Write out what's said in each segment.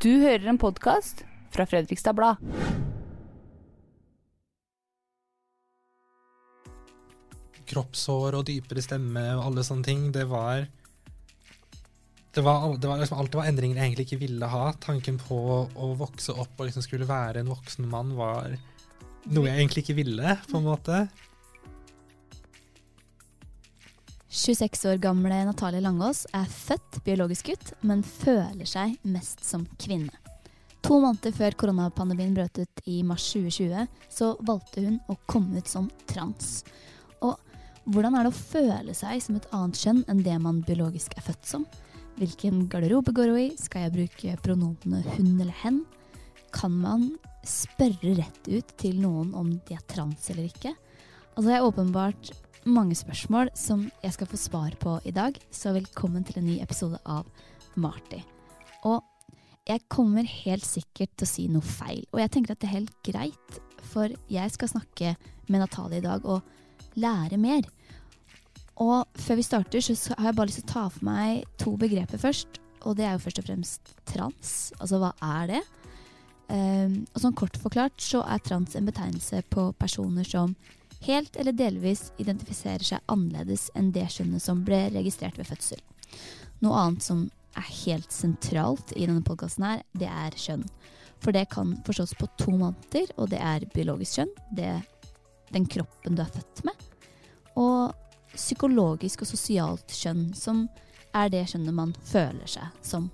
Du hører en podkast fra Fredrikstad Blad. Kroppshår og dypere stemme og alle sånne ting, det var det var, det var liksom, alt det var endringer jeg egentlig ikke ville ha. Tanken på å vokse opp og liksom skulle være en voksen mann var noe jeg egentlig ikke ville, på en måte. 26 år gamle Natalie Langås er født biologisk gutt, men føler seg mest som kvinne. To måneder før koronapandemien brøt ut i mars 2020, så valgte hun å komme ut som trans. Og hvordan er det å føle seg som et annet kjønn enn det man biologisk er født som? Hvilken garderobe går hun i? Skal jeg bruke pronomene hun eller hen? Kan man spørre rett ut til noen om de er trans eller ikke? Altså det er åpenbart mange spørsmål som jeg skal få svar på i dag, så velkommen til en ny episode av Marty. Og jeg kommer helt sikkert til å si noe feil, og jeg tenker at det er helt greit, for jeg skal snakke med Natalie i dag og lære mer. Og før vi starter, så har jeg bare lyst til å ta for meg to begreper først. Og det er jo først og fremst trans. Altså hva er det? Um, og sånn kort forklart så er trans en betegnelse på personer som helt eller delvis identifiserer seg annerledes enn det kjønnet som ble registrert ved fødsel. Noe annet som er helt sentralt i denne podkasten her, det er kjønn. For det kan forstås på to måneder, og det er biologisk kjønn. Det er den kroppen du er født med. Og psykologisk og sosialt kjønn, som er det kjønnet man føler seg som.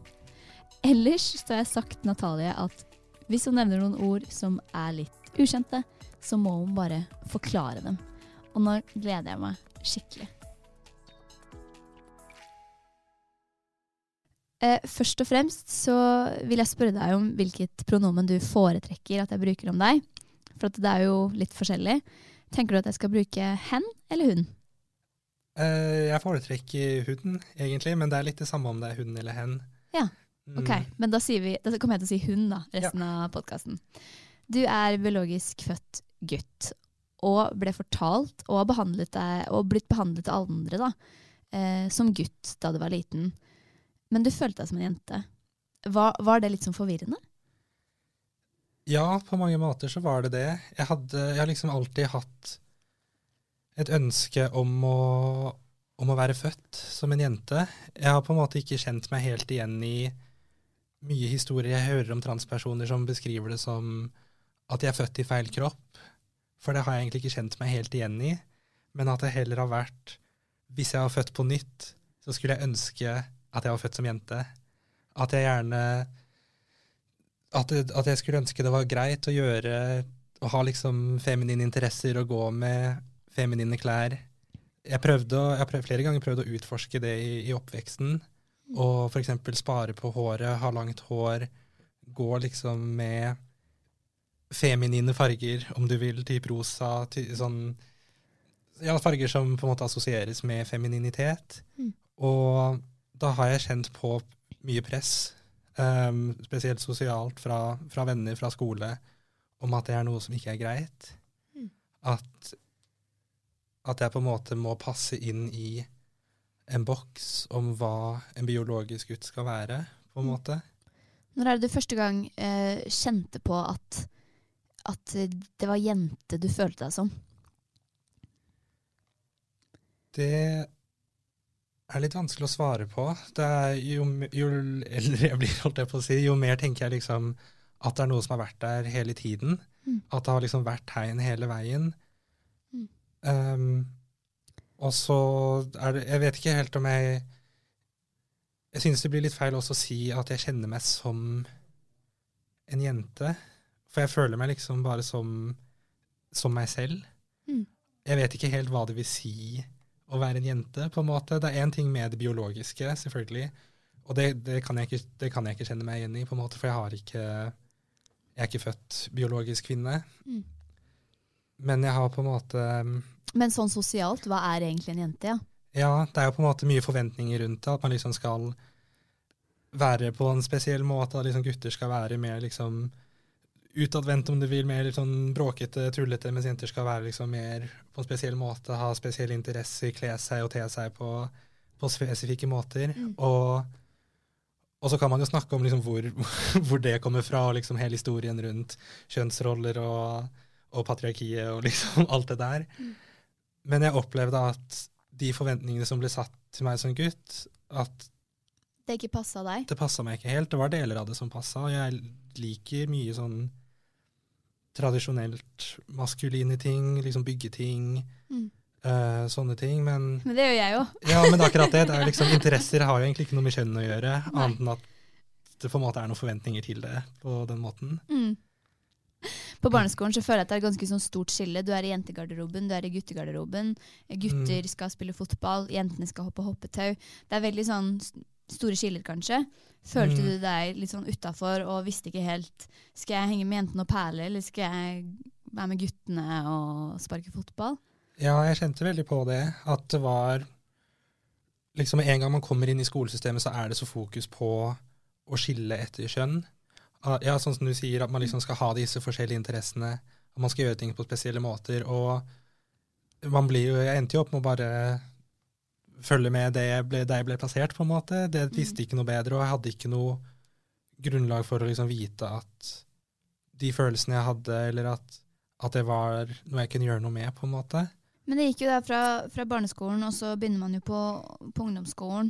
Ellers så har jeg sagt Natalie at hvis hun nevner noen ord som er litt ukjente, så må hun bare forklare dem. Og nå gleder jeg meg skikkelig. Eh, først og fremst så vil jeg spørre deg om hvilket pronomen du foretrekker at jeg bruker om deg. For at det er jo litt forskjellig. Tenker du at jeg skal bruke hen eller hun? Eh, jeg foretrekker huden, egentlig, men det er litt det samme om det er hun eller hen. Ja, Mm. ok. Men da, vi, da kommer jeg til å si hun da, resten av podkasten. Du er biologisk født gutt, og ble fortalt og, deg, og blitt behandlet av andre da, eh, som gutt da du var liten. Men du følte deg som en jente. Var, var det litt sånn forvirrende? Ja, på mange måter så var det det. Jeg, hadde, jeg har liksom alltid hatt et ønske om å, om å være født som en jente. Jeg har på en måte ikke kjent meg helt igjen i mye historier jeg hører om transpersoner som beskriver det som at de er født i feil kropp. For det har jeg egentlig ikke kjent meg helt igjen i. Men at det heller har vært Hvis jeg var født på nytt, så skulle jeg ønske at jeg var født som jente. At jeg gjerne at, at jeg skulle ønske det var greit å gjøre Å ha liksom feminine interesser og gå med feminine klær. Jeg har flere ganger prøvd å utforske det i, i oppveksten. Og f.eks. spare på håret, ha langt hår, gå liksom med feminine farger, om du vil, type rosa, ty, sånn Ja, farger som på en måte assosieres med femininitet. Mm. Og da har jeg kjent på mye press, um, spesielt sosialt, fra, fra venner, fra skole, om at det er noe som ikke er greit. Mm. At, at jeg på en måte må passe inn i en boks om hva en biologisk gutt skal være, på en Mm. måte. Når er det du første gang eh, kjente på at, at det var jente du følte deg som? Det er litt vanskelig å svare på. Det er jo, jo eldre jeg blir, holdt jeg på å si, jo mer tenker jeg liksom at det er noe som har vært der hele tiden. Mm. At det har liksom vært tegn hele veien. Mm. Um, og så er det Jeg vet ikke helt om jeg Jeg synes det blir litt feil også å si at jeg kjenner meg som en jente. For jeg føler meg liksom bare som, som meg selv. Mm. Jeg vet ikke helt hva det vil si å være en jente, på en måte. Det er én ting med det biologiske, selvfølgelig. og det, det, kan jeg ikke, det kan jeg ikke kjenne meg igjen i, på en måte, for jeg har ikke Jeg er ikke født biologisk kvinne. Mm. Men jeg har på en måte Men sånn sosialt, hva er egentlig en jente, ja? Ja, det er jo på en måte mye forventninger rundt det. At man liksom skal være på en spesiell måte. At liksom gutter skal være mer liksom utadvendt, om du vil, mer sånn bråkete, tullete, mens jenter skal være liksom mer på en spesiell måte, ha spesielle interesser, kle seg og te seg på, på spesifikke måter. Mm. Og, og så kan man jo snakke om liksom hvor, hvor det kommer fra, og liksom hele historien rundt kjønnsroller og, og patriarkiet og liksom alt det der. Mm. Men jeg opplevde at de forventningene som ble satt til meg som gutt, at Det ikke passa deg? det passa meg ikke helt. Det var deler av det som passa, jeg liker mye sånn tradisjonelt maskuline ting, liksom byggeting, Mm. Uh, sånne ting. Men, Men det gjør jeg jo. ja, men akkurat det, det er liksom, interesser har jo egentlig ikke noe med kjønn å gjøre, Nei. annet enn at det på en måte er noen forventninger til det på den måten. Mm. På barneskolen så føler jeg at det er et ganske sånn stort skille. Du er i jentegarderoben, du er i guttegarderoben. Gutter Mm. skal spille fotball, jentene skal hoppe hoppetau. Det er veldig sånn store skiller, kanskje. Følte Mm. du deg litt sånn utafor og visste ikke helt Skal jeg henge med jentene og perle, eller skal jeg være med guttene og sparke fotball? Ja, jeg kjente veldig på det, at det var liksom en gang man kommer inn i skolesystemet, så er det så fokus på å skille etter kjønn. Ah, Ja, sånn som du sier, at man liksom skal ha disse forskjellige interessene, At man skal gjøre ting på spesielle måter. Og man blir jo Jeg endte jo opp med å bare følge med det jeg ble, der jeg ble plassert, på en måte. Det visste ikke noe bedre, og jeg hadde ikke noe grunnlag for å liksom vite at de følelsene jeg hadde, eller at, at det var noe jeg kunne gjøre noe med, på en måte. Men det gikk jo da fra, fra barneskolen, og så begynner man jo på, på ungdomsskolen.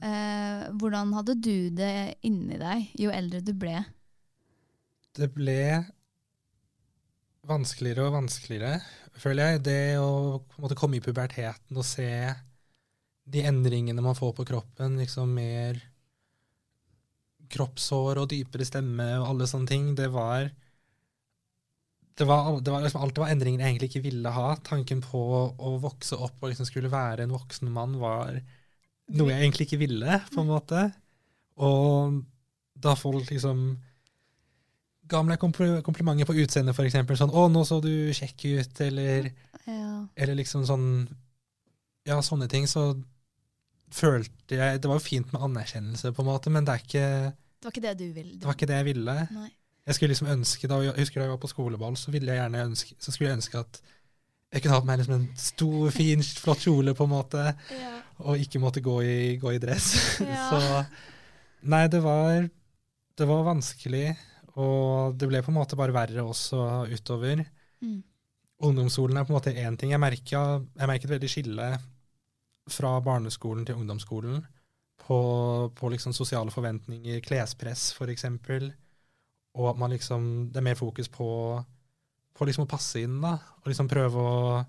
Eh, hvordan hadde du det inni deg jo eldre du ble? Det ble vanskeligere og vanskeligere, føler jeg. Det å på en måte komme i puberteten og se de endringene man får på kroppen, liksom mer kroppshår og dypere stemme og alle sånne ting, det var det var, det var liksom, alt det var endringer jeg egentlig ikke ville ha. Tanken på å vokse opp og liksom skulle være en voksen mann var noe jeg egentlig ikke ville, på en måte. Og da folk liksom ga meg kompl- komplimenter på utseendet, eksempel. Sånn 'Å, nå så du kjekk ut', eller, Ja. eller liksom sånn Ja, sånne ting. Så følte jeg Det var jo fint med anerkjennelse, på en måte, men det er ikke Det var ikke det du ville? det var ikke det jeg ville. Nei. Jeg skulle liksom ønske, da, jeg husker da jeg var på skoleball, så ville jeg gjerne ønske, så skulle jeg ønske at jeg kunne hatt meg liksom en stor, fin, flott kjole, på en måte, Ja. og ikke måtte gå i, gå i dress. Ja. så Nei, det var, det var vanskelig, og det ble på en måte bare verre også utover. Mm. Ungdomsskolen er på en måte én ting. Jeg, merket, jeg merket veldig skille fra barneskolen til ungdomsskolen på, på liksom sosiale forventninger, klespress f.eks. Og at man liksom, det er mer fokus på, på liksom å passe inn, da. Og liksom prøve å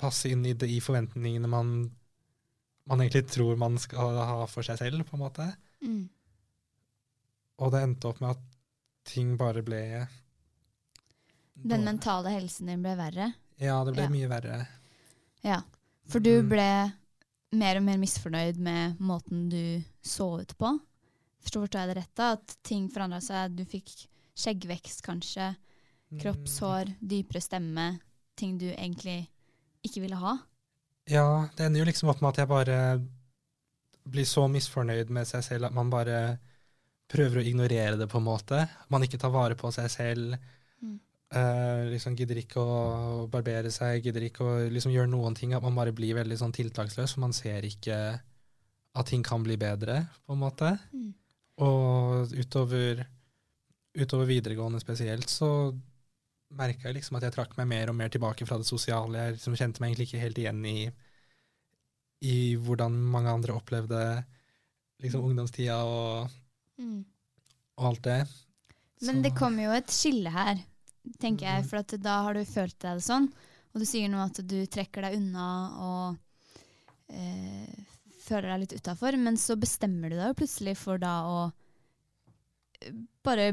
passe inn i, det, i forventningene man, man egentlig tror man skal ha for seg selv, på en måte. Mm. Og det endte opp med at ting bare ble Den mentale helsen din ble verre? Ja, det ble Ja. mye verre. Ja. For du Mm. ble mer og mer misfornøyd med måten du så ut på? Forstår, jeg det rett? da? At ting forandra seg? Du fikk skjeggvekst, kanskje? Mm. Kroppshår, dypere stemme? Ting du egentlig ikke ville ha? Ja, det ender jo liksom opp med at jeg bare blir så misfornøyd med seg selv at man bare prøver å ignorere det, på en måte. Man ikke tar vare på seg selv. Mm. Eh, liksom Gidder ikke å barbere seg, gidder ikke å liksom gjøre noen ting. At man bare blir veldig sånn tiltaksløs, for man ser ikke at ting kan bli bedre, på en måte. Mm. Og utover, utover videregående spesielt, så merka jeg liksom at jeg trakk meg mer og mer tilbake fra det sosiale. Jeg liksom kjente meg egentlig ikke helt igjen i, i hvordan mange andre opplevde liksom ungdomstida og, Mm. og alt det. Men Så- det kommer jo et skille her, tenker jeg. Mhm. For at da har du følt deg sånn. Og du sier nå at du trekker deg unna og eh, føler deg litt utafor. Men så bestemmer du deg jo plutselig for da å eh, bare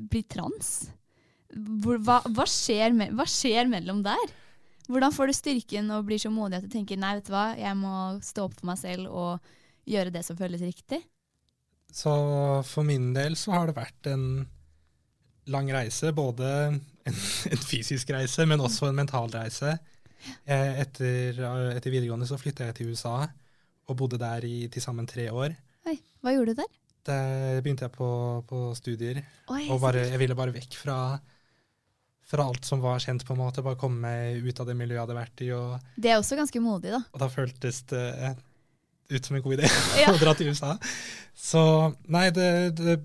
bli trans. Hva, hva, skjer me hva skjer mellom der? Hvordan får du styrken og blir så modig at du tenker nei, vet du hva, jeg må stå opp for meg selv og gjøre det som føles riktig? Så for min del så har det vært en lang reise. Både en, en fysisk reise, men også en mental reise. Jeg, etter, etter videregående så flytta jeg til USA og bodde der i til sammen tre år. Oi, Hva gjorde du der? Der begynte jeg på, på studier. Oi, Og bare, jeg ville bare vekk fra, fra alt som var kjent, på en måte. Bare komme meg ut av det miljøet jeg hadde vært i. Og, Det er også ganske modig, da. og da føltes det ut som en god idé Ja. å dra til USA. Så nei, det, det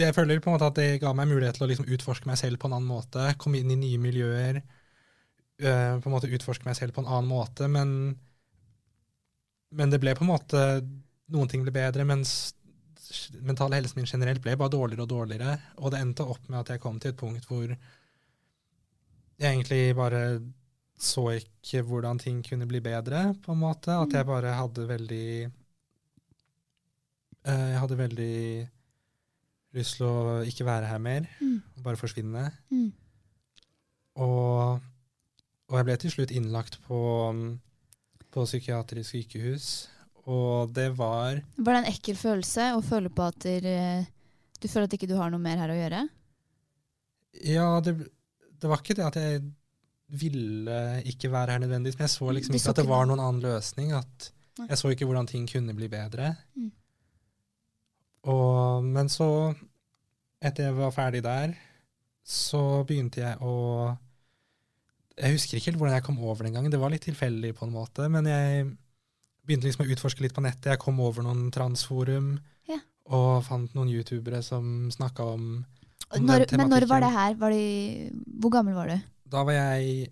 jeg føler på en måte at det ga meg mulighet til å liksom utforske meg selv på en annen måte. Komme inn i nye miljøer. Uh, på en måte utforske meg selv på en annen måte. Men, men det ble på en måte Noen ting ble bedre, mens mentale helsen min generelt ble bare dårligere og dårligere. Og det endte opp med at jeg kom til et punkt hvor jeg egentlig bare så ikke hvordan ting kunne bli bedre, på en måte. At jeg bare hadde veldig eh, Jeg hadde veldig lyst til å ikke være her mer, Mm. bare forsvinne. Mm. Og, og jeg ble til slutt innlagt på, på psykiatrisk sykehus, og det var Var det en ekkel følelse å føle på at der, du føler at ikke du har noe mer her å gjøre? Ja, det, det var ikke det at jeg ville ikke være her nødvendigvis, men jeg så liksom ikke at det var noen annen løsning. At jeg så ikke hvordan ting kunne bli bedre. Mm. Og, men så, etter jeg var ferdig der, så begynte jeg å Jeg husker ikke helt hvordan jeg kom over den gangen, det var litt tilfeldig på en måte, men jeg begynte liksom å utforske litt på nettet. Jeg kom over noen transforum Ja. og fant noen youtubere som snakka om om Når, men når var det her? Var det, hvor gammel var du? Da var jeg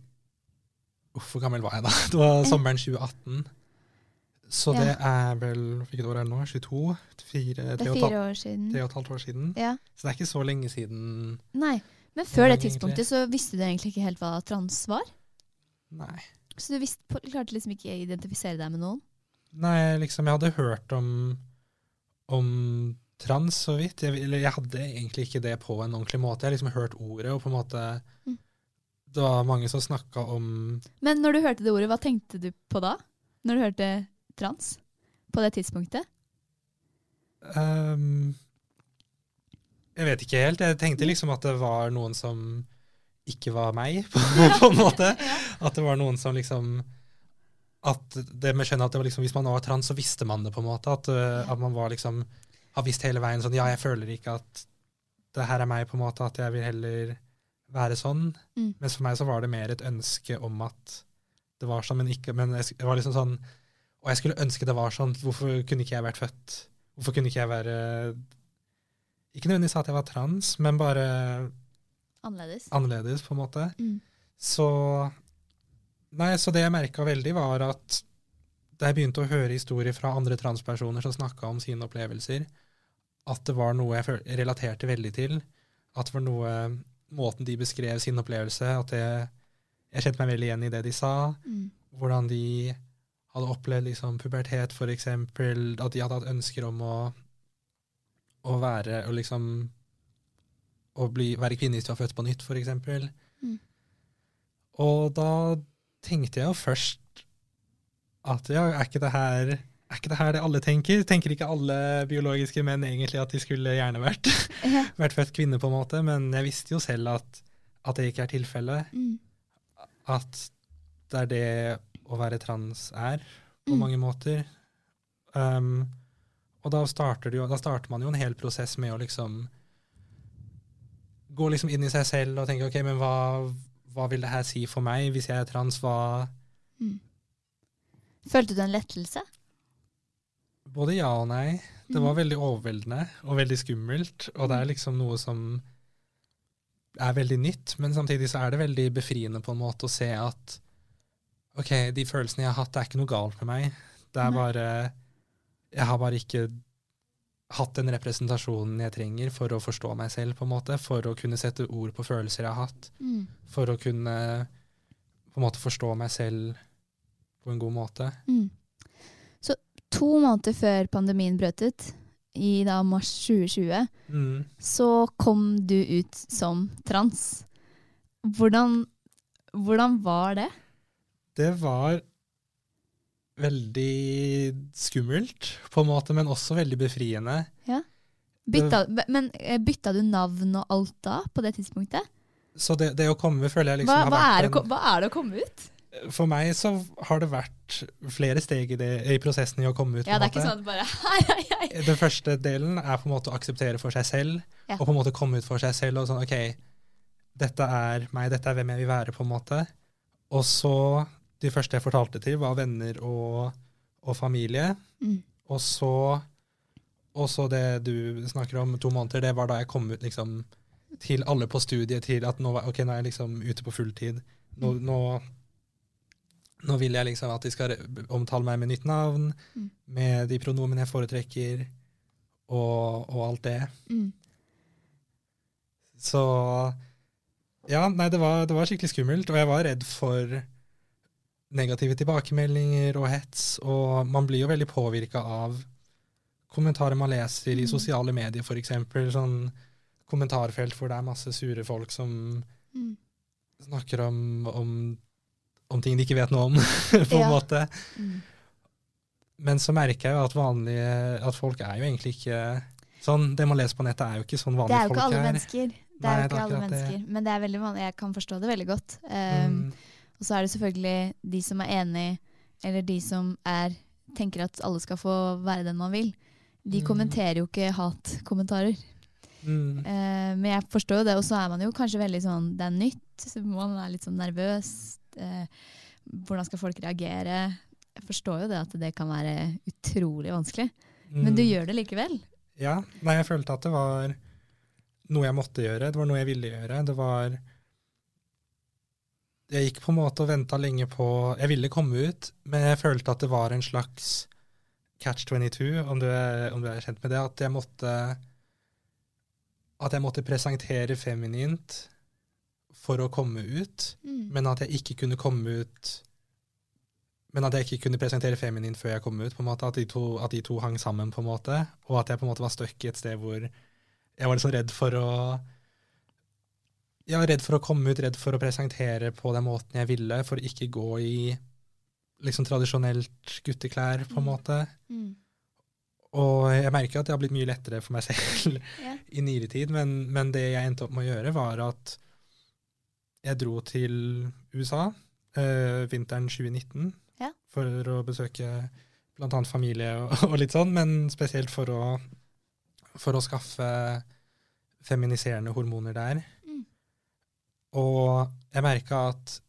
Uff, hvor gammel var jeg da? Det var sommeren 2018. Så Ja. det er vel Hvilket år er det nå? 22? Fire, Det er fire år siden. tre og et halvt år siden. Ja. Så det er ikke så lenge siden. Nei. Men før det egentlig. tidspunktet så visste du egentlig ikke helt hva trans var? Nei. Så du visste, klarte liksom ikke å identifisere deg med noen? Nei, liksom, jeg hadde hørt om, om trans så vidt. Jeg, eller jeg hadde egentlig ikke det på en ordentlig måte. Jeg har liksom hørt ordet, og på en måte Mm. Det var mange som snakka om Men når du hørte det ordet, hva tenkte du på da? Når du hørte trans? På det tidspunktet? Um, jeg vet ikke helt. Jeg tenkte liksom at det var noen som ikke var meg, på, på en måte. At det var noen som liksom At det med skjønnet at det var liksom, hvis man var trans, så visste man det, på en måte. At, uh, at man var liksom har visst hele veien sånn Ja, jeg føler ikke at det her er meg, på en måte. At jeg vil heller være sånn. Mm. Mens for meg så var det mer et ønske om at det var sånn, men ikke Men jeg, det var liksom sånn Og jeg skulle ønske det var sånn. Hvorfor kunne ikke jeg vært født? Hvorfor kunne ikke jeg være Ikke nødvendigvis at jeg var trans, men bare Annerledes? annerledes, på en måte. Mm. Så Nei, så det jeg merka veldig, var at da jeg begynte å høre historier fra andre transpersoner som snakka om sine opplevelser, at det var noe jeg relaterte veldig til. At det var noe Måten de beskrev sin opplevelse, at det, jeg kjente meg veldig igjen i det de sa. Mm. Hvordan de hadde opplevd liksom, pubertet, eksempel. At de hadde hatt ønsker om å, å være og liksom å bli, være kvinne hvis du var født på nytt, eksempel. Mm. Og da tenkte jeg jo først at ja, er ikke det her er ikke det her det alle tenker? Tenker ikke alle biologiske menn egentlig at de skulle gjerne vært, Ja. vært født kvinne, på en måte? Men jeg visste jo selv at, at det ikke er tilfellet. Mm. At det er det å være trans er, på Mm. mange måter. Um, og da starter, jo, da starter man jo en hel prosess med å liksom gå liksom inn i seg selv og tenke ok, men hva, hva vil det her si for meg hvis jeg er trans? Hva, Mm. Følte du en lettelse? både ja og nei. Det Mm. var veldig overveldende og veldig skummelt. Og det er liksom noe som er veldig nytt, men samtidig så er det veldig befriende på en måte å se at ok, de følelsene jeg har hatt, det er ikke noe galt med meg. Det er bare Jeg har bare ikke hatt den representasjonen jeg trenger for å forstå meg selv, på en måte. For å kunne sette ord på følelser jeg har hatt. Mm. For å kunne på en måte forstå meg selv på en god måte. Mm. Så to måneder før pandemien brøt ut, i da mars 2020, Mm. så kom du ut som trans. Hvordan, hvordan var det? Det var veldig skummelt, på en måte, men også veldig befriende. Bytta, men eh, bytta du navn og alt da, på det tidspunktet? Så det, det å komme føler jeg liksom Hva, har hva, er det, en- hva er det å komme ut? For meg så har det vært flere steg i, det, i prosessen i å komme ut. Ja, det er ikke sånn at bare hei, hei, hei. Den første delen er på en måte å akseptere for seg selv, Ja. og på en måte komme ut for seg selv og sånn OK, dette er meg, dette er hvem jeg vil være, på en måte. Og så de første jeg fortalte til, var venner og, og familie. Mm. Og så og så det du snakker om, to måneder, det var da jeg kom ut liksom til alle på studiet, til at nå, okay, nå er jeg liksom ute på fulltid. Nå, Mm. nå, nå vil jeg liksom at de skal omtale meg med nytt navn, Mm. med de pronomene jeg foretrekker, og, og alt det. Mm. Så ja, nei, det var, det var skikkelig skummelt, og jeg var redd for negative tilbakemeldinger og hets, og man blir jo veldig påvirka av kommentarer man leser i Mm. sosiale medier, f.eks. Sånn kommentarfelt hvor det er masse sure folk som Mm. snakker om, om, om ting de ikke vet noe om, på en Ja. måte. Mm. Men så merker jeg jo at vanlige at folk er jo egentlig ikke sånn. Det man leser på nettet, er jo ikke sånn vanlige vanlige er jo folk ikke alle er. mennesker. Det Nei, er jo er ikke alle mennesker, det. Men det er veldig vanlig. Jeg kan forstå det veldig godt. Um, Mm, Og så er det selvfølgelig de som er enig, eller de som er, tenker at alle skal få være den man vil. De Mm. kommenterer jo ikke hatkommentarer. mm, Eh, men jeg forstår jo det, og så er man jo kanskje veldig sånn Det er nytt, så man er litt sånn nervøs. Eh, hvordan skal folk reagere? Jeg forstår jo det at det kan være utrolig vanskelig, men du mm. gjør det likevel. Ja, nei, jeg følte at det var noe jeg måtte gjøre. Det var noe jeg ville gjøre. Det var Jeg gikk på en måte og venta lenge på Jeg ville komme ut, men jeg følte at det var en slags catch 22, om du er, om du er kjent med det. At jeg måtte At jeg måtte presentere feminint for å komme ut, Mm. men at jeg ikke kunne komme ut men at jeg ikke kunne presentere feminin før jeg kom ut. på en måte, At de to, at de to hang sammen, på en måte, og at jeg på en måte var stuck i et sted hvor jeg var liksom redd for å ja, redd for å komme ut, redd for å presentere på den måten jeg ville, for å ikke gå i liksom tradisjonelt gutteklær, på en Mm. måte. Mm. Og jeg merker at det har blitt mye lettere for meg selv yeah. i nyere tid, men, men det jeg endte opp med å gjøre, var at jeg dro til USA øh, vinteren 2019 yeah. for å besøke bl.a. familie og, og litt sånn, men spesielt for å, for å skaffe feminiserende hormoner der. Og jeg merka at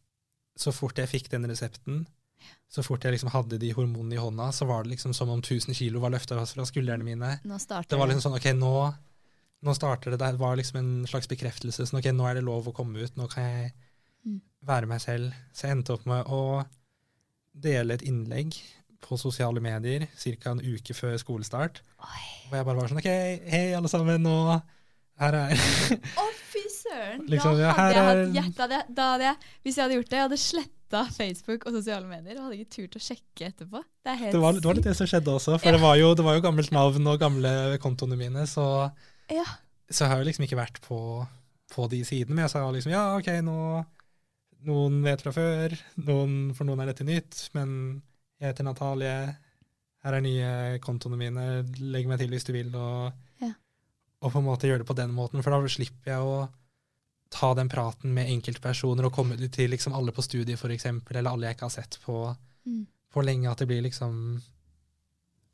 så fort jeg fikk den resepten, så fort jeg liksom hadde de hormonene i hånda, så var det liksom som om 1000 kilo var løfta fra skuldrene mine. Det var liksom sånn, ok, nå, nå starter det. Det var liksom en slags bekreftelse. Sånn, ok, nå er det lov å komme ut. Nå kan jeg Mm. være meg selv. Så jeg endte opp med å dele et innlegg på sosiale medier ca. en uke før skolestart. Hvor jeg bare var sånn, ok, hei alle sammen, nå her er Å, fy søren! Liksom, da hadde jeg hatt hjertet, hjerte, da hadde jeg, hadde jeg, Hvis jeg hadde gjort det, jeg hadde sletta Facebook og sosiale medier og hadde ikke turt å sjekke etterpå. Det helt det var, det var litt det som skjedde også, for det, var jo, det var jo gammelt navn og gamle kontoene mine, så, Ja. så jeg har jo liksom ikke vært på, på de sidene. Men jeg sa liksom ja, ok, nå Noen vet fra før, noen, for noen er dette nytt, men jeg heter Natalie. Her er nye kontoene mine. Legg meg til hvis du vil. Og, Ja. Og på en måte gjøre det på den måten, for da slipper jeg å ta den praten med enkeltpersoner og komme til liksom alle på studiet, eksempel, eller alle jeg ikke har sett på, Mm. på lenge. At det blir liksom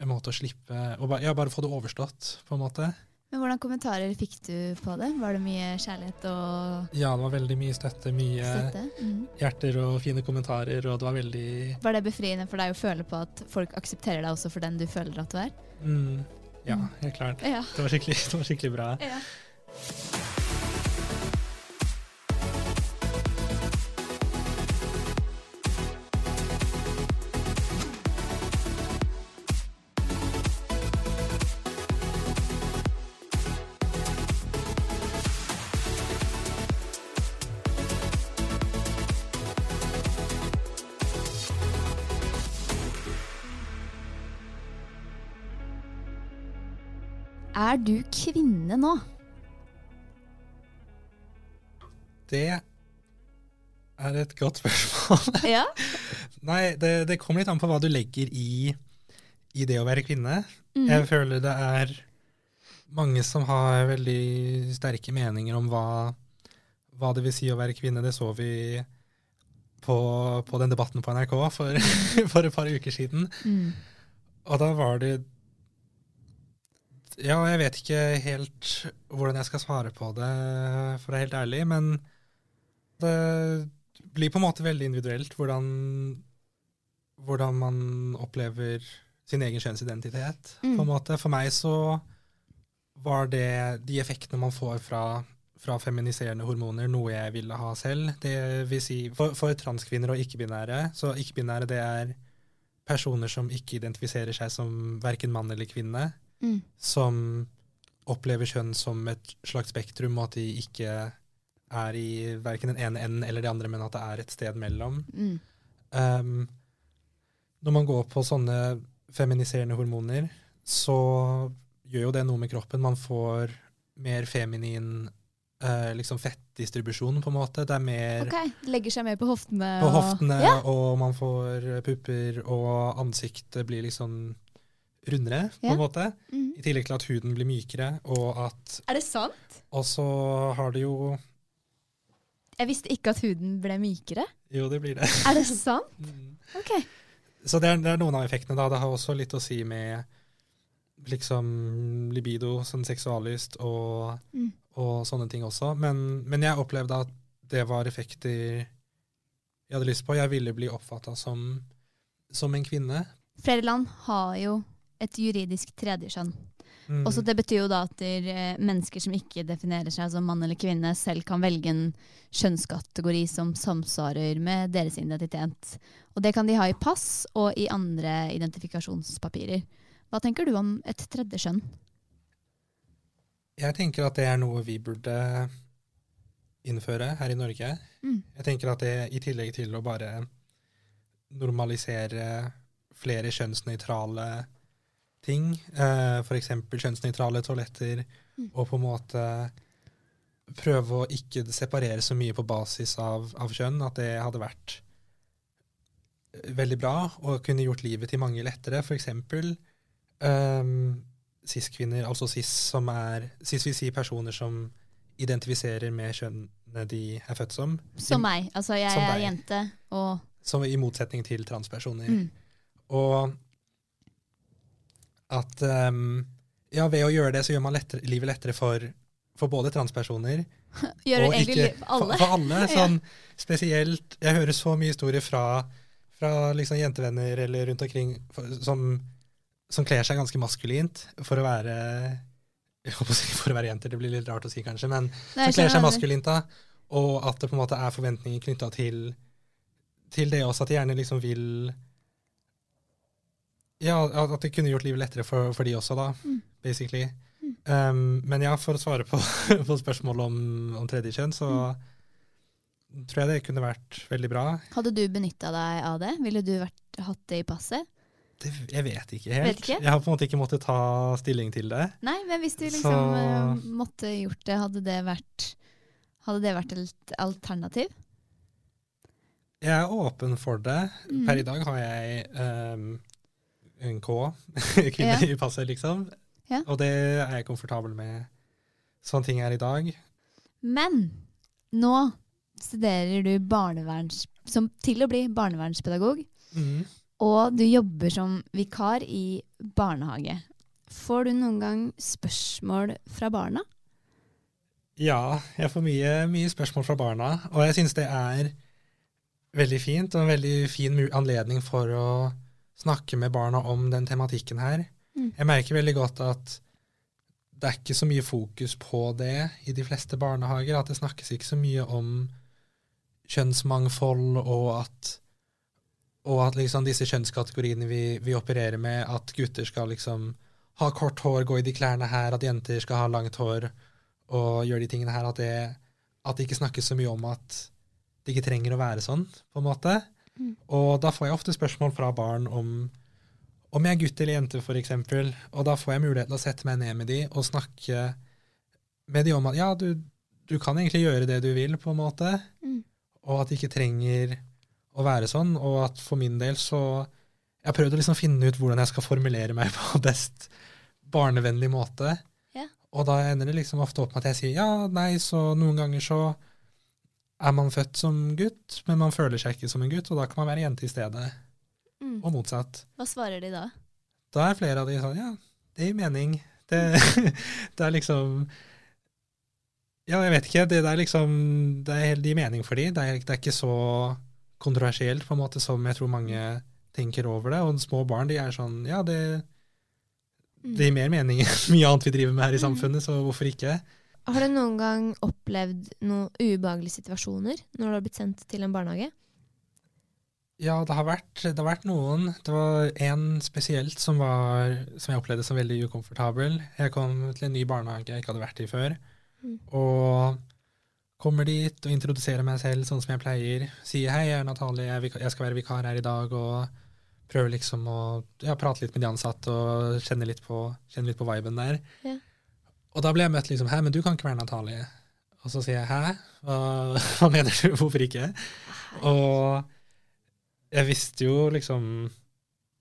en måte å slippe og bare, ja, bare få det overstått, på en måte. Men hvordan kommentarer fikk du på det? Var det mye kjærlighet og Ja, det var veldig mye støtte, mye støtte? Mm. hjerter og fine kommentarer, og det var veldig Var det befriende for deg å føle på at folk aksepterer deg også for den du føler at du er? mm, Ja, helt klart. Ja. Det var det var skikkelig bra. ja. Er du kvinne nå? Det er et godt spørsmål. Ja. Nei, det, det kommer litt an på hva du legger i, i det å være kvinne. Mm. Jeg føler det er mange som har veldig sterke meninger om hva, hva det vil si å være kvinne. Det så vi på, på den debatten på NRK for, for et par uker siden. Mm. Og da var det Ja, jeg vet ikke helt hvordan jeg skal svare på det, for å være helt ærlig, men det blir på en måte veldig individuelt hvordan, hvordan man opplever sin egen kjønnsidentitet. Mm. på en måte. For meg så var det de effektene man får fra, fra feminiserende hormoner, noe jeg ville ha selv. Det vil si, for, for transkvinner og ikke-binære, så ikke-binære det er personer som ikke identifiserer seg som verken mann eller kvinne, Mm. som opplever kjønn som et slags spektrum, og at de ikke er i verken den ene enden eller det andre, men at det er et sted mellom. Mm. Um, når man går på sånne feminiserende hormoner, så gjør jo det noe med kroppen. Man får mer feminin uh, liksom fettdistribusjon, på en måte. Det er mer okay. legger seg mer på hoftene. på og- Ja. og man får pupper, og ansiktet blir liksom rundere, på en måte. Mm. I tillegg til at huden blir mykere, og at Er det sant? Og så har det jo Jeg visste ikke at huden ble mykere. Jo, det blir det. Er det sant? Ok. Så det er, det er noen av effektene, da. Det har også litt å si med liksom libido, sånn seksuallyst og, Mm. og sånne ting også. Men, men jeg opplevde at det var effekter jeg hadde lyst på. Jeg ville bli oppfatta som, som en kvinne. Flere land har jo et juridisk tredjekjønn. Mm. Også det betyr jo da at der, eh, mennesker som ikke definerer seg som mann eller kvinne, selv kan velge en kjønnskategori som samsvarer med deres identitet. Og det kan de ha i pass og i andre identifikasjonspapirer. Hva tenker du om et tredje kjønn? Jeg tenker at det er noe vi burde innføre her i Norge. Mm. Jeg tenker at det i tillegg til å bare normalisere flere kjønnsnøytrale ting, eh, f.eks. kjønnsnøytrale toaletter, Mm. og på en måte prøve å ikke separere så mye på basis av, av kjønn, at det hadde vært veldig bra og kunne gjort livet til mange lettere. Eksempel um, cis-kvinner, altså cis som er Cis vil si personer som identifiserer med kjønnet de er født som. Som meg. Altså, jeg Som er deg. jente, og Som i motsetning til transpersoner. mm. Og at um, ja, ved å gjøre det, så gjør man lettere, livet lettere for, for både transpersoner Gjør og ikke alle. For, for alle. Ja. Sånn, Spesielt Jeg hører så mye historier fra, fra liksom jentevenner eller rundt omkring for, som, som kler seg ganske maskulint for å være jeg håper si for å være jenter, det blir litt rart å si kanskje, men Nei, som kler seg maskulint da, og at det på en måte er forventninger knytta til, til det også, at de gjerne liksom vil Ja, at det kunne gjort livet lettere for, for de også, da, Mm. basically. Um, men ja, for å svare på, på spørsmålet om, om tredje kjønn, så Mm. tror jeg det kunne vært veldig bra. Hadde du benytta deg av det? Ville du vært, hatt det i passet? Det, jeg vet ikke helt. Vet ikke? Jeg har på en måte ikke måttet ta stilling til det. Nei, men hvis du liksom Så- eh, måtte gjort det, hadde det vært Hadde det vært et alternativ? Jeg er åpen for det. Mm. Per i dag har jeg um, en K, kvinne Ja. i passet, liksom. Ja. Og det er jeg komfortabel med. Sånn ting er i dag. Men nå studerer du barneverns... Som til å bli barnevernspedagog, Mm. og du jobber som vikar i barnehage. Får du noen gang spørsmål fra barna? Ja, jeg får mye, mye spørsmål fra barna, og jeg syns det er veldig fint og en veldig fin anledning for å snakke med barna om den tematikken her. Mm. Jeg merker veldig godt at det er ikke så mye fokus på det i de fleste barnehager, at det snakkes ikke så mye om kjønnsmangfold og at, og at liksom disse kjønnskategoriene vi, vi opererer med, at gutter skal liksom ha kort hår, gå i de klærne her, at jenter skal ha langt hår og gjøre de tingene her, at det, at det ikke snakkes så mye om at det ikke trenger å være sånn, på en måte. Mm. Og da får jeg ofte spørsmål fra barn om om jeg er gutt eller jente, eksempel, og da får jeg mulighet til å sette meg ned med de og snakke med de om at ja, du, du kan egentlig gjøre det du vil, på en måte, Mm. og at de ikke trenger å være sånn, og at for min del så Jeg har prøvd å liksom finne ut hvordan jeg skal formulere meg på best barnevennlig måte. Ja. Og da ender det liksom ofte opp med at jeg sier ja, nei, så noen ganger så er man født som gutt, men man føler seg ikke som en gutt, og da kan man være jente i stedet. Mm. Og motsatt. Hva svarer de da? Da er flere av de sånn ja, det gir mening. Det, det er liksom Ja, jeg vet ikke. Det, det er liksom Det er- helt gir mening for de. Det er, det er ikke så kontroversielt på en måte som jeg tror mange tenker over det. Og små barn de er sånn Ja, det, det gir mer mening enn mye annet vi driver med her i samfunnet, så hvorfor ikke? Har du noen gang opplevd noen ubehagelige situasjoner når du har blitt sendt til en barnehage? Ja, det har vært, det har vært noen. Det var en spesielt som, var, som jeg opplevde som veldig ukomfortabel. Jeg kom til en ny barnehage jeg ikke hadde vært i før. Mm. Og kommer dit og introduserer meg selv sånn som jeg pleier. Sier hei, jeg er Natalie, jeg, jeg skal være vikar her i dag. Og prøver liksom å ja, prate litt med de ansatte og kjenne litt på, kjenne litt på viben der. Ja. Og da ble jeg møtt liksom Hæ, men du kan ikke være Natalie. Og så sier jeg hæ? Hva, hva mener du? Hvorfor ikke? Og jeg visste jo liksom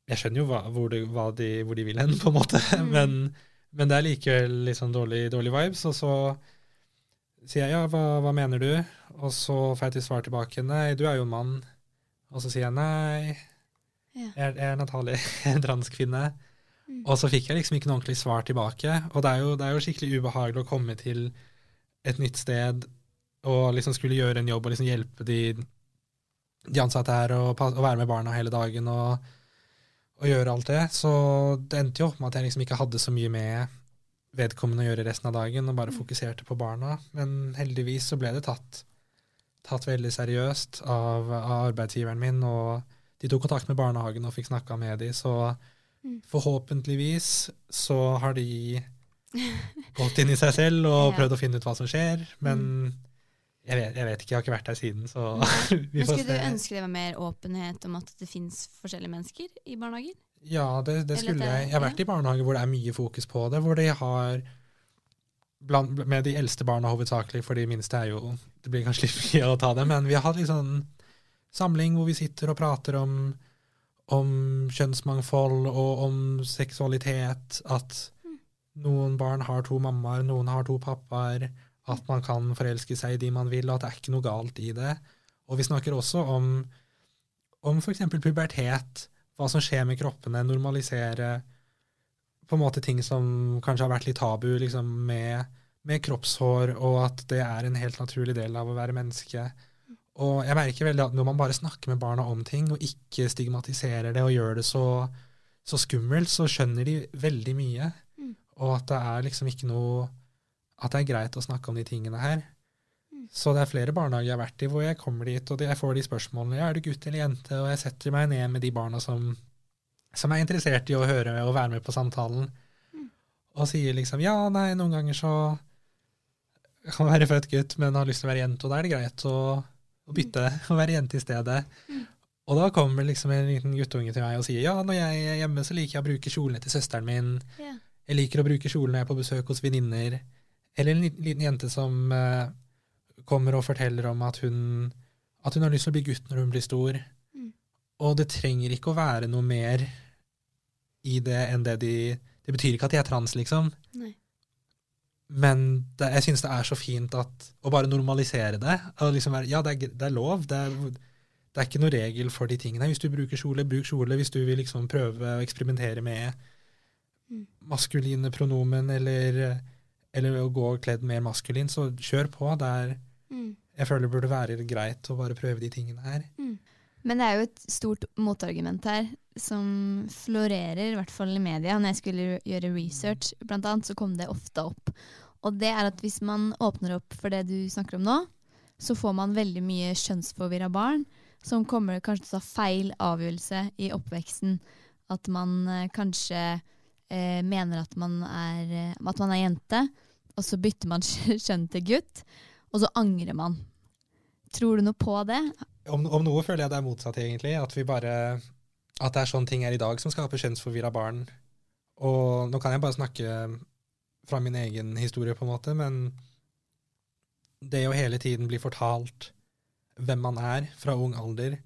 Jeg skjønner jo hva, hvor, de, hva de, hvor de vil hen, på en måte, Mm. men, men det er likevel litt sånn dårlig, dårlig vibes. Og så sier jeg ja, hva, hva mener du? Og så får jeg til svar tilbake nei, du er jo en mann. Og så sier jeg nei, jeg, jeg er Natalie, en transkvinne. Mm. Og så fikk jeg liksom ikke noe ordentlig svar tilbake. Og det er, jo, det er jo skikkelig ubehagelig å komme til et nytt sted og liksom skulle gjøre en jobb og liksom hjelpe de, de ansatte her og, og være med barna hele dagen og, og gjøre alt det. Så det endte jo opp med at jeg liksom ikke hadde så mye med vedkommende å gjøre resten av dagen, og bare fokuserte på barna. Men heldigvis så ble det tatt, tatt veldig seriøst av, av arbeidsgiveren min, og de tok kontakt med barnehagen og fikk snakka med de, så Mm. forhåpentligvis så har de gått inn i seg selv og Ja. Mm. prøvd å finne ut hva som skjer, men jeg vet, jeg vet ikke, jeg har ikke vært der siden, så vi får se. skulle du ønske det var mer åpenhet om at det fins forskjellige mennesker i barnehager? Ja, det, det skulle det- jeg. Jeg har vært i barnehager hvor det er mye fokus på det, hvor de har blant, med de eldste barna hovedsakelig, for de minste er jo Det blir kanskje litt mye å ta det, men vi har hatt sånn samling hvor vi sitter og prater om, om kjønnsmangfold og om seksualitet, at noen barn har to mammaer, noen har to pappaer, at man kan forelske seg i de man vil, og at det er ikke noe galt i det. Og vi snakker også om, om f.eks. pubertet, hva som skjer med kroppene, normalisere på en måte ting som kanskje har vært litt tabu, liksom med, med kroppshår, og at det er en helt naturlig del av å være menneske. Og jeg merker veldig at når man bare snakker med barna om ting, og ikke stigmatiserer det og gjør det så, så skummelt, så skjønner de veldig mye. Mm. Og at det er liksom ikke noe At det er greit å snakke om de tingene her. Så det er flere barnehager jeg har vært i hvor jeg kommer dit, og jeg får de spørsmålene ja, er du gutt eller jente, og jeg setter meg ned med de barna som, som er interessert i å høre og være med på samtalen, og sier liksom ja, nei, noen ganger så kan man være født gutt, men har lyst til å være jente, og da er det greit å, å bytte og være jente i stedet. Og da kommer liksom en liten guttunge til meg og sier ja, når jeg er hjemme, så liker jeg å bruke kjolene til søsteren min. Jeg liker å bruke kjolene når jeg er på besøk hos venninner. Eller en liten, liten jente som uh, kommer og forteller om at hun, at hun har lyst til å bli gutt når hun blir stor. Mm. Og det trenger ikke å være noe mer i det enn det de Det betyr ikke at de er trans, liksom. Nei. Men det, jeg syns det er så fint at, å bare normalisere det. Og liksom ja, det er, det er lov. Det er, det er ikke noe regel for de tingene. Hvis du bruker kjole, bruk kjole. Hvis du vil liksom prøve å eksperimentere med Mm. maskuline pronomen eller, eller å gå kledd mer maskulin, så kjør på. Det er, Mm. jeg føler det burde være greit å bare prøve de tingene her. Men det er jo et stort motargument her som florerer, i hvert fall i media. Når jeg skulle gjøre research, blant annet, så kom det ofte opp. Og det er at hvis man åpner opp for det du snakker om nå, så får man veldig mye kjønnsforvirra barn som kommer kanskje til å ta feil avgjørelse i oppveksten. At man eh, kanskje eh, mener at man, er, eh, at man er jente, og så bytter man kjønn til gutt, og så angrer man. Tror du noe på det? Om, om noe føler jeg det er motsatt, egentlig. At, vi bare, at det er sånne ting her i dag som skaper kjønnsforvirra barn. Og nå kan jeg bare snakke fra min egen historie, på en måte, men det å hele tiden bli fortalt hvem man er fra ung alder,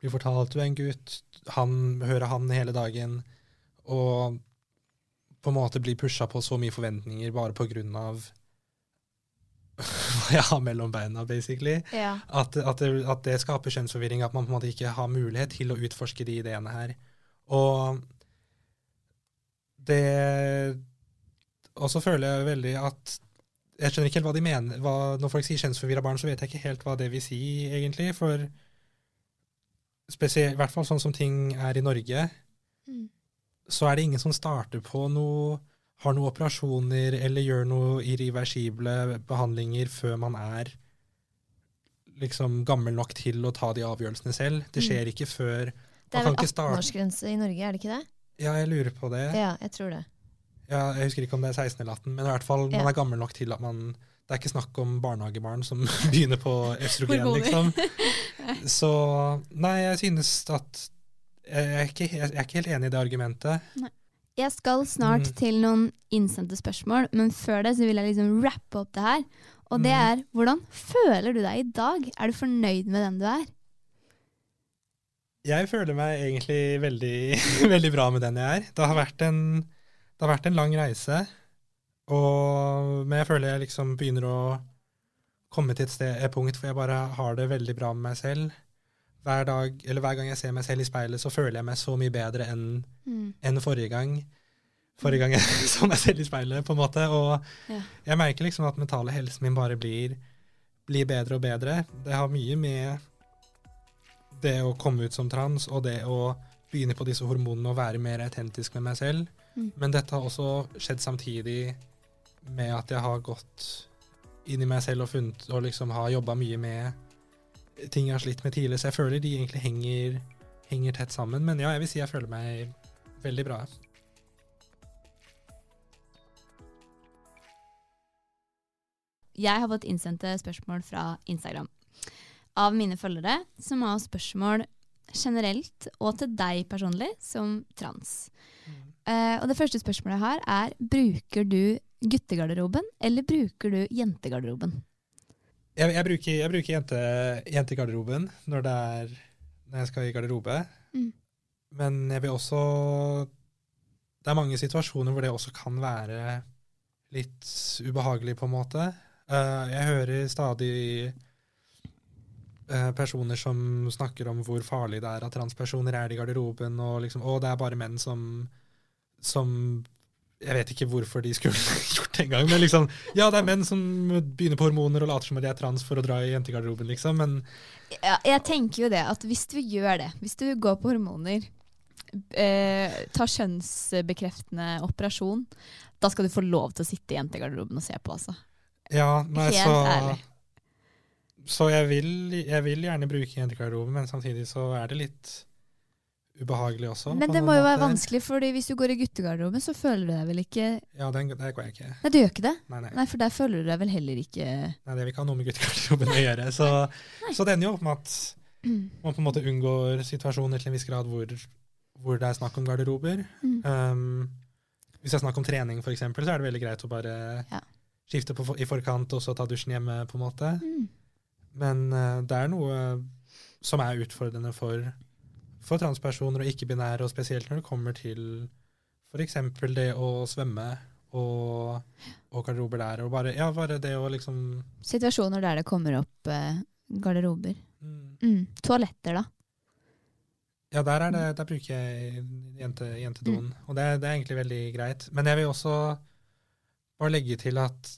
bli fortalt er en gutt, han hører han hele dagen, og på en måte bli pusha på så mye forventninger bare på grunn av jeg har mellom beina, basically. Ja. At, at, det, at det skaper kjønnsforvirring, at man på en måte ikke har mulighet til å utforske de ideene her. Og det Og så føler jeg veldig at Jeg skjønner ikke helt hva de mener. Hva, når folk sier kjønnsforvirra barn, så vet jeg ikke helt hva det vil si, egentlig. For spesielt, i hvert fall sånn som ting er i Norge, Mm. så er det ingen som starter på noe har noen operasjoner eller gjør noe irreversible behandlinger før man er liksom gammel nok til å ta de avgjørelsene selv. Det Mm. skjer ikke før Det er vel kan ikke starte 18-årsgrense i Norge, er det ikke det? Ja, jeg lurer på det. Ja, jeg tror det. Ja, jeg husker ikke om det er 16 eller 18, men i hvert fall man Ja. er gammel nok til at man Det er ikke snakk om barnehagebarn som begynner på østrogen, liksom. Så nei, jeg synes at jeg er, ikke, jeg er ikke helt enig i det argumentet. Jeg skal snart Mm. til noen innsendte spørsmål, men før det så vil jeg liksom rappe opp det her. Og det Mm. er hvordan føler du deg i dag? Er du fornøyd med den du er? Jeg føler meg egentlig veldig, veldig bra med den jeg er. Det har vært en, det har vært en lang reise, og, men jeg føler jeg liksom begynner å komme til et, sted, et punkt hvor jeg bare har det veldig bra med meg selv. Hver, dag, eller hver gang jeg ser meg selv i speilet, så føler jeg meg så mye bedre enn Mm. en forrige gang. Forrige gang jeg så meg selv i speilet, på en måte. Og Ja. jeg merker liksom at mentale helsen min bare blir, blir bedre og bedre. Det har mye med det å komme ut som trans og det å begynne på disse hormonene og være mer autentisk med meg selv. Mm. Men dette har også skjedd samtidig med at jeg har gått inn i meg selv og funnet og liksom har jobba mye med ting jeg har slitt med tidligere. Så jeg føler de egentlig henger, henger tett sammen. Men ja, jeg vil si jeg føler meg veldig bra. Jeg har fått innsendte spørsmål fra Instagram av mine følgere, som har spørsmål generelt og til deg personlig som trans. Eh, og det første spørsmålet jeg har, er bruker du guttegarderoben eller bruker du jentegarderoben? Jeg, jeg bruker, jeg bruker jente, jentegarderoben når, det er, når jeg skal i garderobe. Mm. Men jeg vil også Det er mange situasjoner hvor det også kan være litt ubehagelig, på en måte. Uh, jeg hører stadig eh, personer som snakker om hvor farlig det er at transpersoner er i garderoben, og liksom Å, det er bare menn som som Jeg vet ikke hvorfor de skulle gjort det engang, men liksom Ja, det er menn som begynner på hormoner og later som at de er trans for å dra i jentegarderoben, liksom, men Ja, jeg tenker jo det, at hvis du gjør det, hvis du går på hormoner, eh, tar kjønnsbekreftende operasjon, da skal du få lov til å sitte i jentegarderoben og se på, altså. Ja, nei, Helt så ærlig. Så jeg vil, jeg vil gjerne bruke jentegarderoben, men samtidig så er det litt ubehagelig også. Men det må jo være vanskelig, fordi hvis du går i guttegarderoben, så føler du deg vel ikke Ja, den, der går jeg ikke. Nei, du gjør ikke det? Nei, nei. Nei, for der føler du deg vel heller ikke nei det vil ikke ha noe med guttegarderoben å gjøre. Så, så det ender jo opp med at man på en måte unngår situasjoner til en viss grad hvor, hvor det er snakk om garderober. Mm. Um, hvis det er snakk om trening, for eksempel, så er det veldig greit å bare Ja. skifte på, i forkant og så ta dusjen hjemme, på en måte. Mm. Men uh, det er noe som er utfordrende for, for transpersoner og ikke-binære, og spesielt når det kommer til f.eks. det å svømme og, og garderober der. Og bare, ja, bare det å liksom Situasjoner der det kommer opp eh, garderober. mm. Mm. Toaletter, da. Ja, der, er det, der bruker jeg jente, jentedoen, og det, det er egentlig veldig greit. Men jeg vil også bare legge til at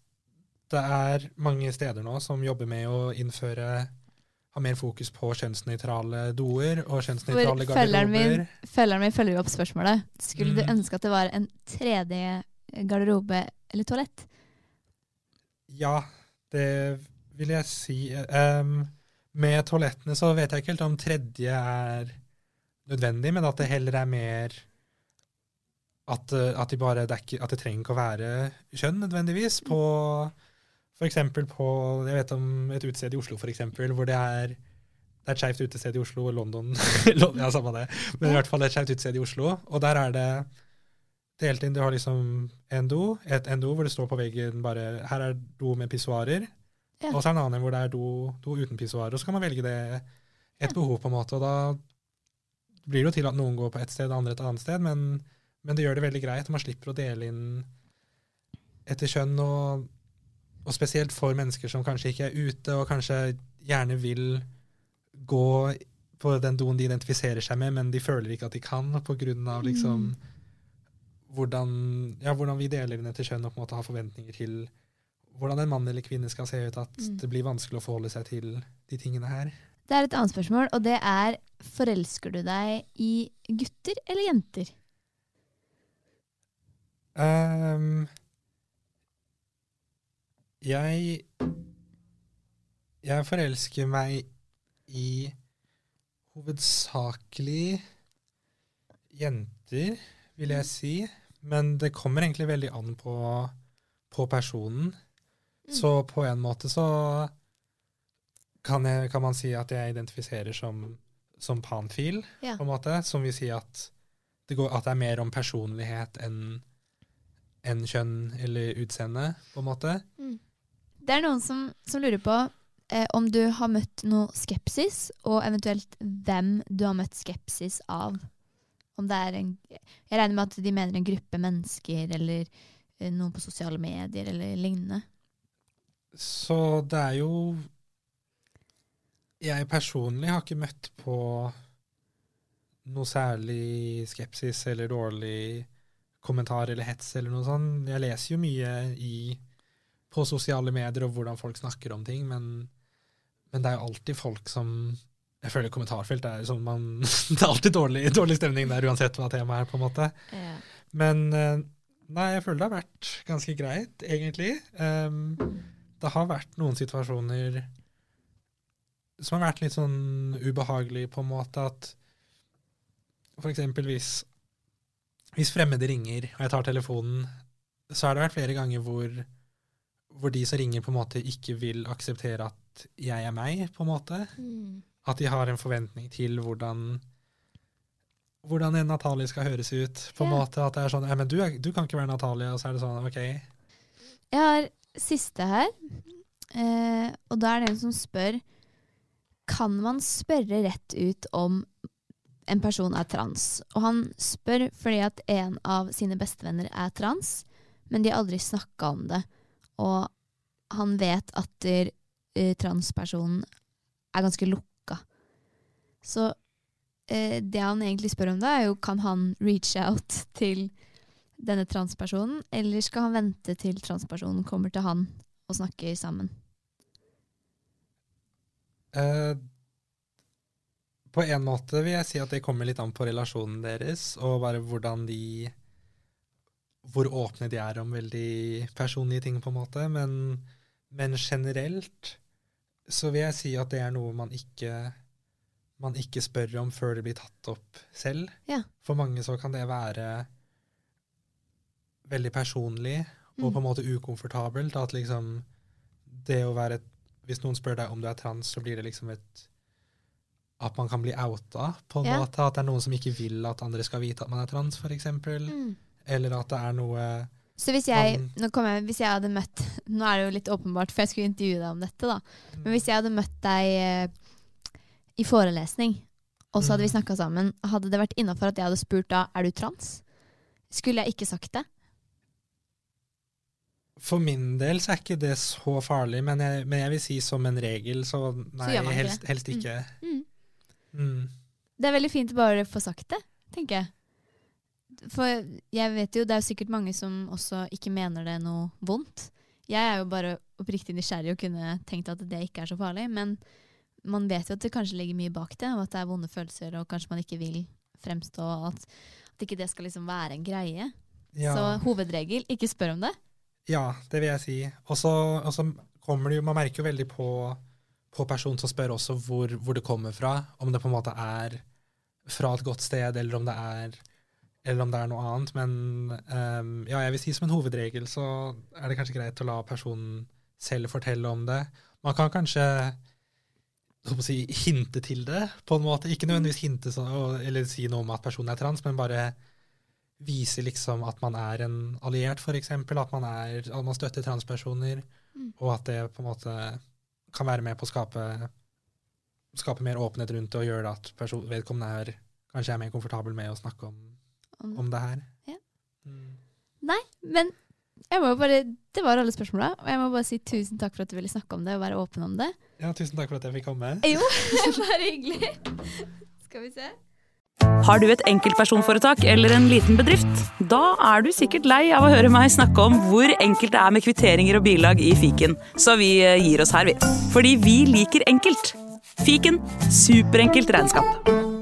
det er mange steder nå som jobber med å innføre ha mer fokus på kjønnsnøytrale doer og kjønnsnøytrale For følgeren min, garderober. følgeren min følger jo opp spørsmålet. Skulle du Mm. ønske at det var en tredje garderobe eller toalett? Ja, det vil jeg si. Um, med toalettene så vet jeg ikke helt om tredje er nødvendig, men at det heller er mer at, eh, at, de bare, det, ikke, at det trenger ikke å være kjønn nødvendigvis. På for eksempel på jeg vet om et utested i Oslo, for eksempel, hvor det er det er et skeivt utested i Oslo og London. ja, samme det. Men i hvert fall et skeivt utested i Oslo. Og der er det delt inn. Du har liksom en do, et, en do hvor det står på veggen bare Her er do med pissoarer. Ja. Og så er det en annen hvor det er do, do uten pissoarer. Og så kan man velge det et behov, på en måte. Og da blir det jo til at noen går på ett sted og andre et annet sted, men, men det gjør det veldig greit. Man slipper å dele inn etter kjønn, og, og spesielt for mennesker som kanskje ikke er ute, og kanskje gjerne vil gå på den doen de identifiserer seg med, men de føler ikke at de kan pga. Liksom, hvordan, ja, hvordan vi deler inn etter kjønn og på en måte har forventninger til hvordan en mann eller kvinne skal se ut. At Mm. det blir vanskelig å forholde seg til de tingene her. Det er et annet spørsmål, og det er forelsker du deg i gutter eller jenter? Ehm, jeg Jeg forelsker meg i hovedsakelig jenter, vil jeg si. Men det kommer egentlig veldig an på, på personen. Så på en måte så kan, jeg, kan man si at jeg identifiserer som, som panfil, Ja. på en måte. Som vil si at det, går, at det er mer om personlighet enn enn kjønn eller utseende, på en måte. Det er noen som, som lurer på eh, om du har møtt noe skepsis, og eventuelt hvem du har møtt skepsis av. Om det er en, jeg regner med at de mener en gruppe mennesker, eller eh, noen på sosiale medier, eller lignende. Så det er jo Jeg personlig har ikke møtt på noe særlig skepsis eller dårlig kommentar eller hets eller noe sånt. Jeg leser jo mye i, på sosiale medier og hvordan folk snakker om ting, men, men det er jo alltid folk som Jeg føler kommentarfelt er sånn man Det er alltid dårlig, dårlig stemning der, uansett hva temaet er, på en måte. Men eh, nei, jeg føler det har vært ganske greit, egentlig. Um, det har vært noen situasjoner som har vært litt sånn ubehagelig, på en måte at for eksempel hvis, hvis fremmede ringer, og jeg tar telefonen, så har det vært flere ganger hvor, hvor de som ringer, på en måte ikke vil akseptere at jeg er meg, på en måte. At de har en forventning til hvordan hvordan en Natalie skal høres ut. på en Ja. måte At det er sånn ja, men du, du kan ikke være Natalie, og så er det sånn OK. Jeg har siste her, eh, og da er det en som spør Kan man spørre rett ut om en person er trans? Og han spør fordi at en av sine bestevenner er trans, men de har aldri snakka om det. Og han vet at der, uh, transpersonen er ganske lukka. Så uh, det han egentlig spør om da, er jo kan han reach out til denne transpersonen, eller skal han vente til transpersonen kommer til han og snakker sammen? Uh, på en måte vil jeg si at det kommer litt an på relasjonen deres, og bare hvordan de Hvor åpne de er om veldig personlige ting, på en måte. Men, men generelt så vil jeg si at det er noe man ikke man ikke spør om før det blir tatt opp selv. Ja. For mange så kan det være veldig personlig og Mm. på en måte ukomfortabelt. At liksom det å være Hvis noen spør deg om du er trans, så blir det liksom et At man kan bli outa, på en Ja. måte. At det er noen som ikke vil at andre skal vite at man er trans, f.eks. Mm. Eller at det er noe Så hvis jeg, nå jeg, hvis jeg hadde møtt Nå er det jo litt åpenbart, for jeg skulle intervjue deg om dette, da. Men hvis jeg hadde møtt deg eh, i forelesning, og så hadde vi Mm. snakka sammen, hadde det vært innafor at jeg hadde spurt da er du trans? Skulle jeg ikke sagt det? For min del så er ikke det så farlig, men jeg, men jeg vil si som en regel, så nei, så helst, helst ikke. Mm. Mm. Det er veldig fint å bare få sagt det, tenker jeg. For jeg vet jo, det er jo sikkert mange som også ikke mener det er noe vondt. Jeg er jo bare oppriktig nysgjerrig og kunne tenkt at det ikke er så farlig, men man vet jo at det kanskje ligger mye bak det, og at det er vonde følelser, og kanskje man ikke vil fremstå, og at, at ikke det skal liksom være en greie. Ja. Så hovedregel, ikke spør om det. Ja, det vil jeg si. Og så kommer det jo Man merker jo veldig på, på personen som spør også hvor, hvor det kommer fra. Om det på en måte er fra et godt sted, eller om det er eller om det er noe annet. Men um, ja, jeg vil si som en hovedregel så er det kanskje greit å la personen selv fortelle om det. Man kan kanskje si, hinte til det, på en måte. Ikke nødvendigvis hinte så, eller si noe om at personen er trans, men bare vise liksom at man er en alliert, f.eks. At, man er, at man støtter transpersoner, Mm. og at det på en måte kan være med på å skape, skape mer åpenhet rundt det og gjøre det at vedkommende er kanskje er mer komfortabel med å snakke om, Om det. om det her. Ja. Mm. Nei, men jeg må jo bare, det var alle spørsmåla. Og jeg må bare si tusen takk for at du ville snakke om det og være åpen om det. Ja, tusen takk for at jeg fikk komme. Jo, bare hyggelig. Skal vi se. Har du et enkeltpersonforetak eller en liten bedrift? Da er du sikkert lei av å høre meg snakke om hvor enkelt det er med kvitteringer og bilag i fiken, så vi eh, gir oss her, vi. Fordi vi liker enkelt. Fiken superenkelt regnskap.